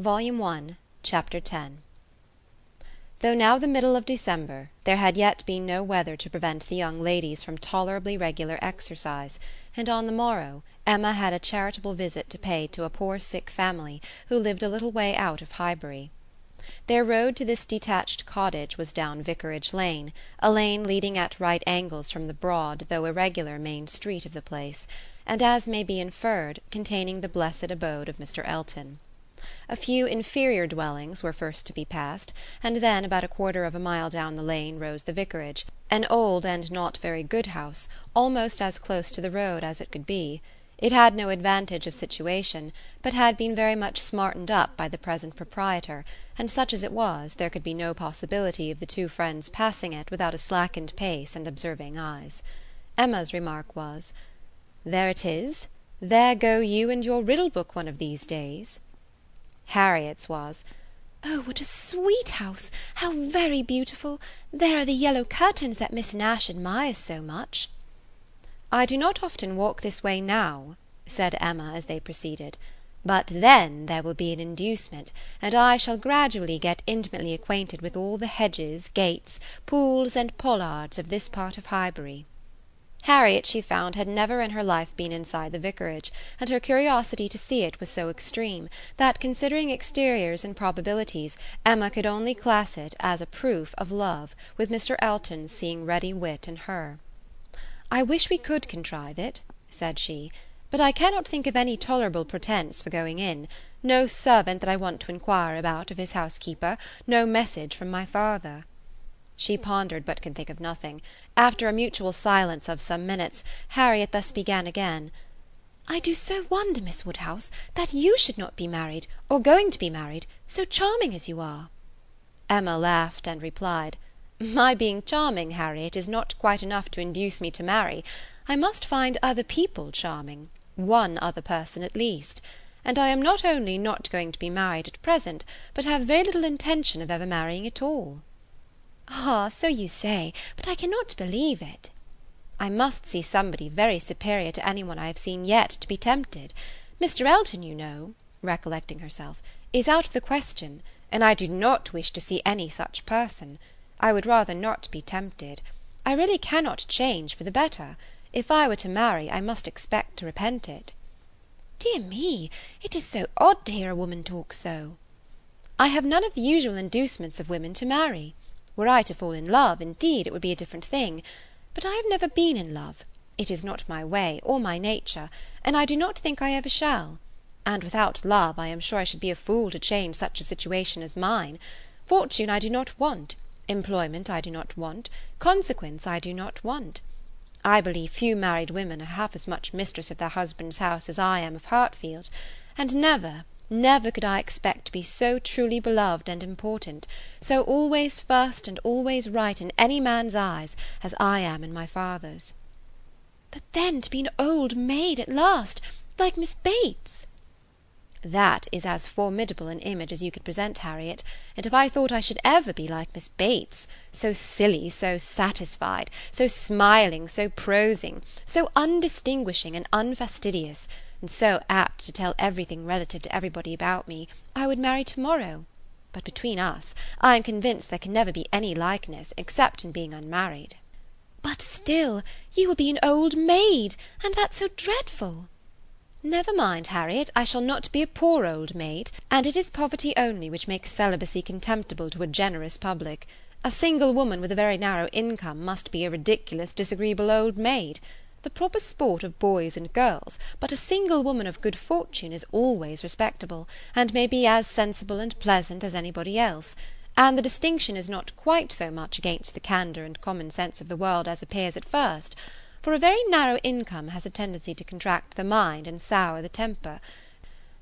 Volume I Chapter x Though now the middle of December, there had yet been no weather to prevent the young ladies from tolerably regular exercise, and on the morrow Emma had a charitable visit to pay to a poor sick family who lived a little way out of Highbury. Their road to this detached cottage was down Vicarage Lane, a lane leading at right angles from the broad though irregular main street of the place, and, as may be inferred, containing the blessed abode of Mr. Elton. A few inferior dwellings were first to be passed, and then about a quarter of a mile down the lane rose the vicarage, an old and not very good house, almost as close to the road as it could be. It had no advantage of situation, but had been very much smartened up by the present proprietor, and such as it was there could be no possibility of the two friends passing it without a slackened pace and observing eyes. Emma's remark was: "There it is. There go you and your riddle book one of these days." Harriet's was: "Oh what a sweet house! How very beautiful! There are the yellow curtains that Miss Nash admires so much." "I do not often walk this way now," said Emma as they proceeded, "but then there will be an inducement, and I shall gradually get intimately acquainted with all the hedges, gates, pools, and pollards of this part of Highbury." Harriet, she found, had never in her life been inside the vicarage, and her curiosity to see it was so extreme that, considering exteriors and probabilities, Emma could only class it as a proof of love, with Mr. Elton's seeing ready wit in her. "I wish we could contrive it," said she, "but I cannot think of any tolerable pretence for going in; no servant that I want to inquire about of his housekeeper, no message from my father. She pondered, but could think of nothing. After a mutual silence of some minutes, Harriet thus began again: "I do so wonder, Miss Woodhouse, that you should not be married, or going to be married, so charming as you are." Emma laughed, and replied, "My being charming, Harriet, is not quite enough to induce me to marry. I must find other people charming one other person at least. And I am not only not going to be married at present, but have very little intention of ever marrying at all. "Ah, so you say; but I cannot believe it." "I must see somebody very superior to any one I have seen yet, to be tempted. Mr. Elton, you know," recollecting herself, "is out of the question, and I do not wish to see any such person. I would rather not be tempted. I really cannot change for the better. If I were to marry, I must expect to repent it." "Dear me! it is so odd to hear a woman talk so." "I have none of the usual inducements of women to marry. Were I to fall in love, indeed, it would be a different thing. But I have never been in love; it is not my way, or my nature, and I do not think I ever shall. And without love I am sure I should be a fool to change such a situation as mine. Fortune I do not want; employment I do not want; consequence I do not want. I believe few married women are half as much mistress of their husband's house as I am of Hartfield; and never could I expect to be so truly beloved and important, so always first and always right in any man's eyes, as I am in my father's." "But then to be an old maid at last, like Miss Bates!" "That is as formidable an image as you could present, Harriet; and if I thought I should ever be like Miss Bates, so silly, so satisfied, so smiling, so prosing, so undistinguishing and unfastidious! And so apt to tell everything relative to everybody about me, I would marry to morrow. But between us, I am convinced there can never be any likeness, except in being unmarried." "But still, you will be an old maid, and that's so dreadful!" "Never mind, Harriet, I shall not be a poor old maid, and it is poverty only which makes celibacy contemptible to a generous public. A single woman with a very narrow income must be a ridiculous disagreeable old maid the proper sport of boys and girls, but a single woman of good fortune is always respectable, and may be as sensible and pleasant as anybody else; and the distinction is not quite so much against the candour and common sense of the world as appears at first; for a very narrow income has a tendency to contract the mind and sour the temper.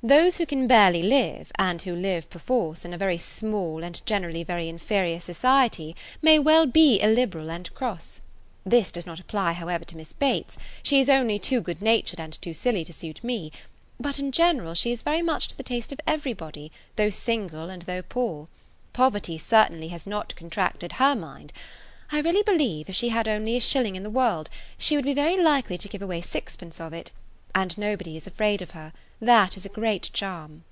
Those who can barely live, and who live perforce in a very small and generally very inferior society, may well be illiberal and cross. This does not apply, however, to Miss Bates; she is only too good natured and too silly to suit me; but in general she is very much to the taste of everybody, though single and though poor. Poverty certainly has not contracted her mind. I really believe, if she had only a shilling in the world, she would be very likely to give away sixpence of it; and nobody is afraid of her; that is a great charm."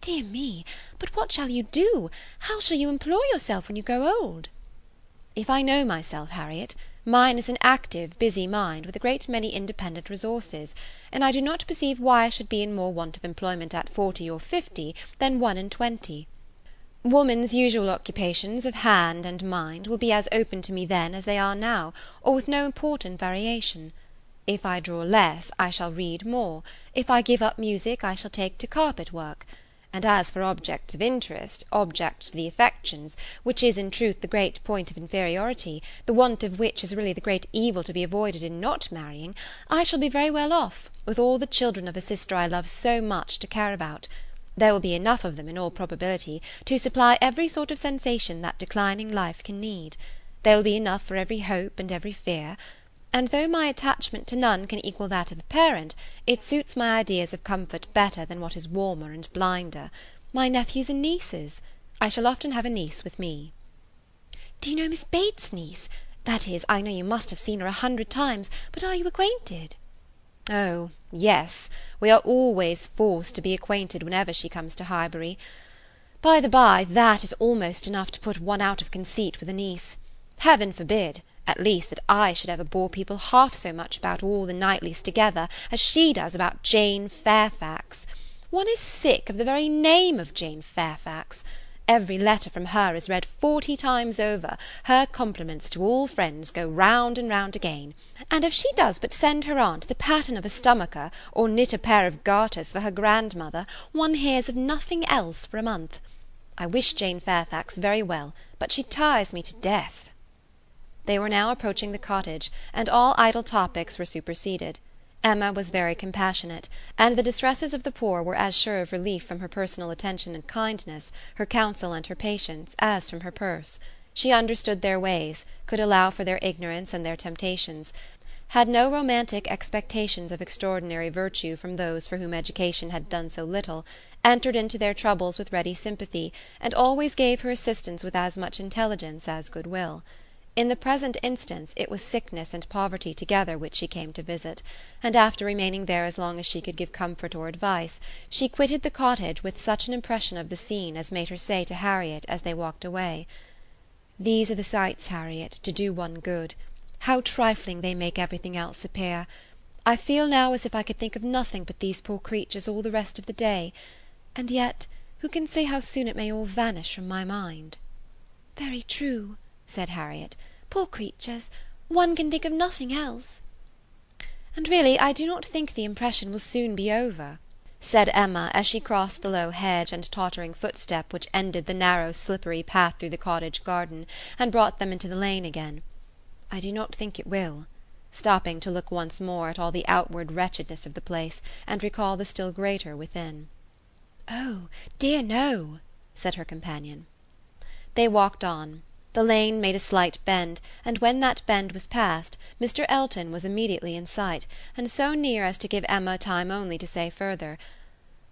Dear me! But what shall you do? How shall you employ yourself when you grow old?" "If I know myself, Harriet, mine is an active, busy mind, with a great many independent resources, and I do not perceive why I should be in more want of employment at forty or fifty than one and twenty. Woman's usual occupations of hand and mind will be as open to me then as they are now, or with no important variation. If I draw less, I shall read more; if I give up music, I shall take to carpet work and as for objects of interest, objects for the affections, which is in truth the great point of inferiority, the want of which is really the great evil to be avoided in not marrying, I shall be very well off, with all the children of a sister I love so much to care about. There will be enough of them, in all probability, to supply every sort of sensation that declining life can need. There will be enough for every hope and every fear and though my attachment to none can equal that of a parent, it suits my ideas of comfort better than what is warmer and blinder. My nephews and nieces. I shall often have a niece with me." "Do you know Miss Bates's niece? That is, I know you must have seen her a hundred times, but are you acquainted?" "Oh, yes, we are always forced to be acquainted whenever she comes to Highbury. By the by, that is almost enough to put one out of conceit with a niece. Heaven forbid! At least that I should ever bore people half so much about all the Knightleys together as she does about Jane Fairfax. One is sick of the very name of Jane Fairfax. Every letter from her is read forty times over, her compliments to all friends go round and round again; and if she does but send her aunt the pattern of a stomacher, or knit a pair of garters for her grandmother, one hears of nothing else for a month. I wish Jane Fairfax very well, but she tires me to death. They were now approaching the cottage, and all idle topics were superseded. Emma was very compassionate, and the distresses of the poor were as sure of relief from her personal attention and kindness, her counsel and her patience, as from her purse. She understood their ways, could allow for their ignorance and their temptations, had no romantic expectations of extraordinary virtue from those for whom education had done so little, entered into their troubles with ready sympathy, and always gave her assistance with as much intelligence as good will. In the present instance it was sickness and poverty together which she came to visit, and after remaining there as long as she could give comfort or advice, she quitted the cottage with such an impression of the scene as made her say to Harriet, as they walked away, "These are the sights, Harriet, to do one good. How trifling they make everything else appear! I feel now as if I could think of nothing but these poor creatures all the rest of the day; and yet, who can say how soon it may all vanish from my mind?" "Very true," said Harriet. "Poor creatures! One can think of nothing else." "And really I do not think the impression will soon be over," said Emma as she crossed the low hedge and tottering footstep which ended the narrow slippery path through the cottage garden, and brought them into the lane again. "I do not think it will," stopping to look once more at all the outward wretchedness of the place, and recall the still greater within. "Oh, dear no," said her companion. They walked on. The lane made a slight bend, and when that bend was passed, Mr. Elton was immediately in sight, and so near as to give Emma time only to say further,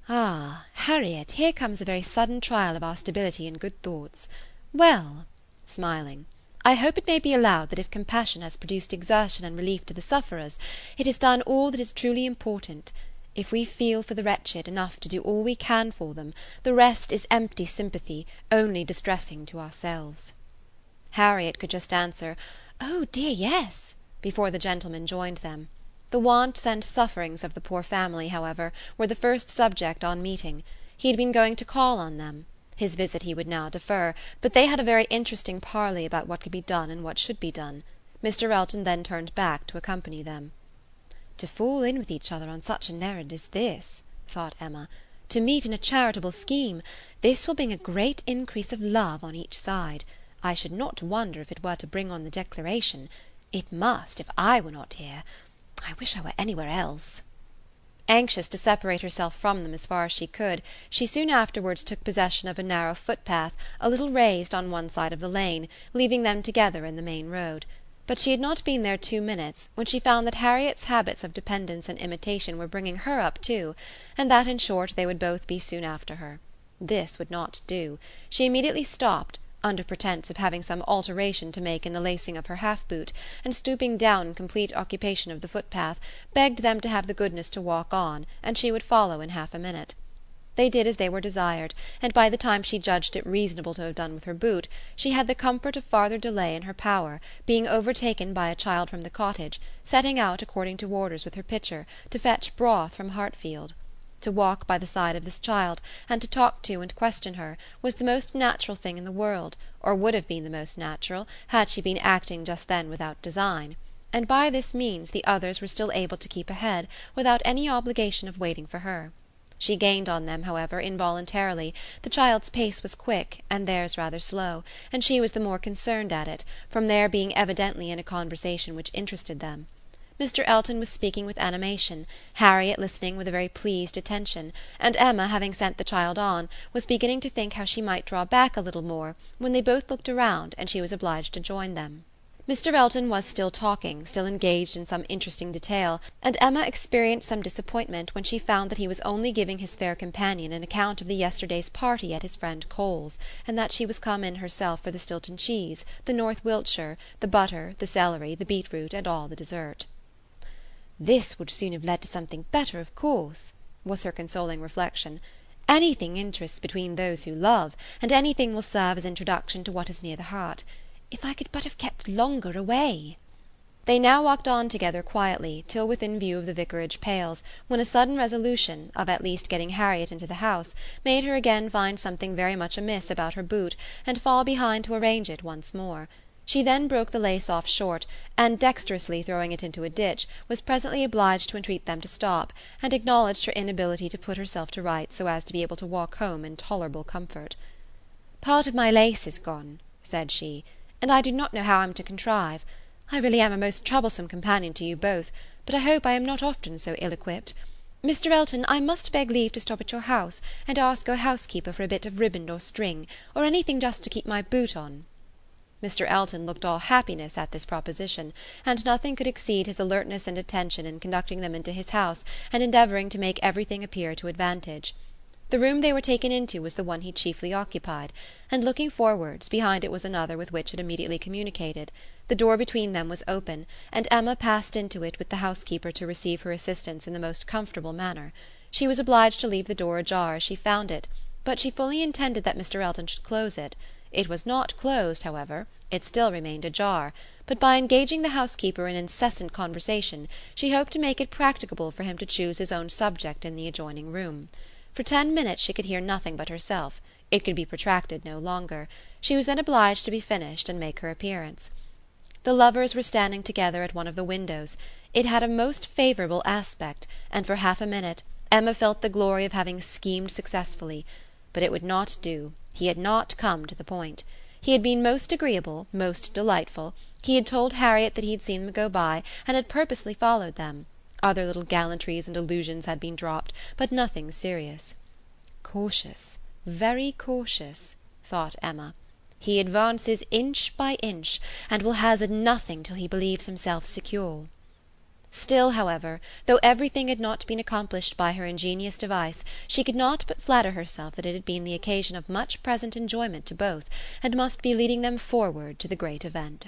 "Ah, Harriet, here comes a very sudden trial of our stability and good thoughts. Well," smiling, "I hope it may be allowed that if compassion has produced exertion and relief to the sufferers, it has done all that is truly important. If we feel for the wretched enough to do all we can for them, the rest is empty sympathy, only distressing to ourselves." Harriet could just answer, "Oh, dear, yes," before the gentlemen joined them. The wants and sufferings of the poor family, however, were the first subject on meeting. He had been going to call on them. His visit he would now defer, but they had a very interesting parley about what could be done and what should be done. Mr. Elton then turned back to accompany them. "To fall in with each other on such an errand as this," thought Emma, "to meet in a charitable scheme, this will bring a great increase of love on each side. I should not wonder if it were to bring on the Declaration. It must, if I were not here. I wish I were anywhere else." Anxious to separate herself from them as far as she could, she soon afterwards took possession of a narrow footpath, a little raised on one side of the lane, leaving them together in the main road. But she had not been there two minutes when she found that Harriet's habits of dependence and imitation were bringing her up too, and that in short they would both be soon after her. This would not do. She immediately stopped under pretence of having some alteration to make in the lacing of her half boot, and stooping down in complete occupation of the footpath, begged them to have the goodness to walk on, and she would follow in half a minute. They did as they were desired, and by the time she judged it reasonable to have done with her boot she had the comfort of farther delay in her power, being overtaken by a child from the cottage, setting out according to orders with her pitcher, to fetch broth from Hartfield. To walk by the side of this child, and to talk to and question her, was the most natural thing in the world, or would have been the most natural, had she been acting just then without design; and by this means the others were still able to keep ahead without any obligation of waiting for her. She gained on them, however, involuntarily; the child's pace was quick and theirs rather slow, and she was the more concerned at it, from their being evidently in a conversation which interested them. Mr. Elton was speaking with animation, Harriet listening with a very pleased attention, and Emma, having sent the child on, was beginning to think how she might draw back a little more when they both looked around and she was obliged to join them. Mr. Elton was still talking, still engaged in some interesting detail, and Emma experienced some disappointment when she found that he was only giving his fair companion an account of the yesterday's party at his friend Cole's, and that she was come in herself for the Stilton cheese, the North Wiltshire, the butter, the celery, the beetroot, and all the dessert. "This would soon have led to something better, of course," was her consoling reflection. "Anything interests between those who love, and anything will serve as introduction to what is near the heart. If I could but have kept longer away!" They now walked on together quietly till within view of the vicarage pales, when a sudden resolution, of at least getting Harriet into the house, made her again find something very much amiss about her boot and fall behind to arrange it once more. She then broke the lace off short, and dexterously throwing it into a ditch, was presently obliged to entreat them to stop, and acknowledged her inability to put herself to rights so as to be able to walk home in tolerable comfort. "Part of my lace is gone," said she, "and I do not know how I am to contrive. I really am a most troublesome companion to you both, but I hope I am not often so ill equipped. Mr. Elton, I must beg leave to stop at your house, and ask your housekeeper for a bit of riband or string, or anything just to keep my boot on. Mr. Elton looked all happiness at this proposition, and nothing could exceed his alertness and attention in conducting them into his house and endeavouring to make everything appear to advantage. The room they were taken into was the one he chiefly occupied, and looking forwards, behind it was another with which it immediately communicated. The door between them was open, and Emma passed into it with the housekeeper to receive her assistance in the most comfortable manner. She was obliged to leave the door ajar as she found it, but she fully intended that Mr. Elton should close it. It was not closed, however; it still remained ajar; but by engaging the housekeeper in incessant conversation she hoped to make it practicable for him to choose his own subject in the adjoining room. For ten minutes she could hear nothing but herself; it could be protracted no longer; she was then obliged to be finished and make her appearance. The lovers were standing together at one of the windows; it had a most favourable aspect, and for half a minute Emma felt the glory of having schemed successfully; but it would not do. He had not come to the point. He had been most agreeable, most delightful; he had told Harriet that he had seen them go by, and had purposely followed them; other little gallantries and allusions had been dropped, but nothing serious. "Cautious, very cautious," thought Emma. "He advances inch by inch, and will hazard nothing till he believes himself secure." Still, however, though everything had not been accomplished by her ingenious device, she could not but flatter herself that it had been the occasion of much present enjoyment to both, and must be leading them forward to the great event.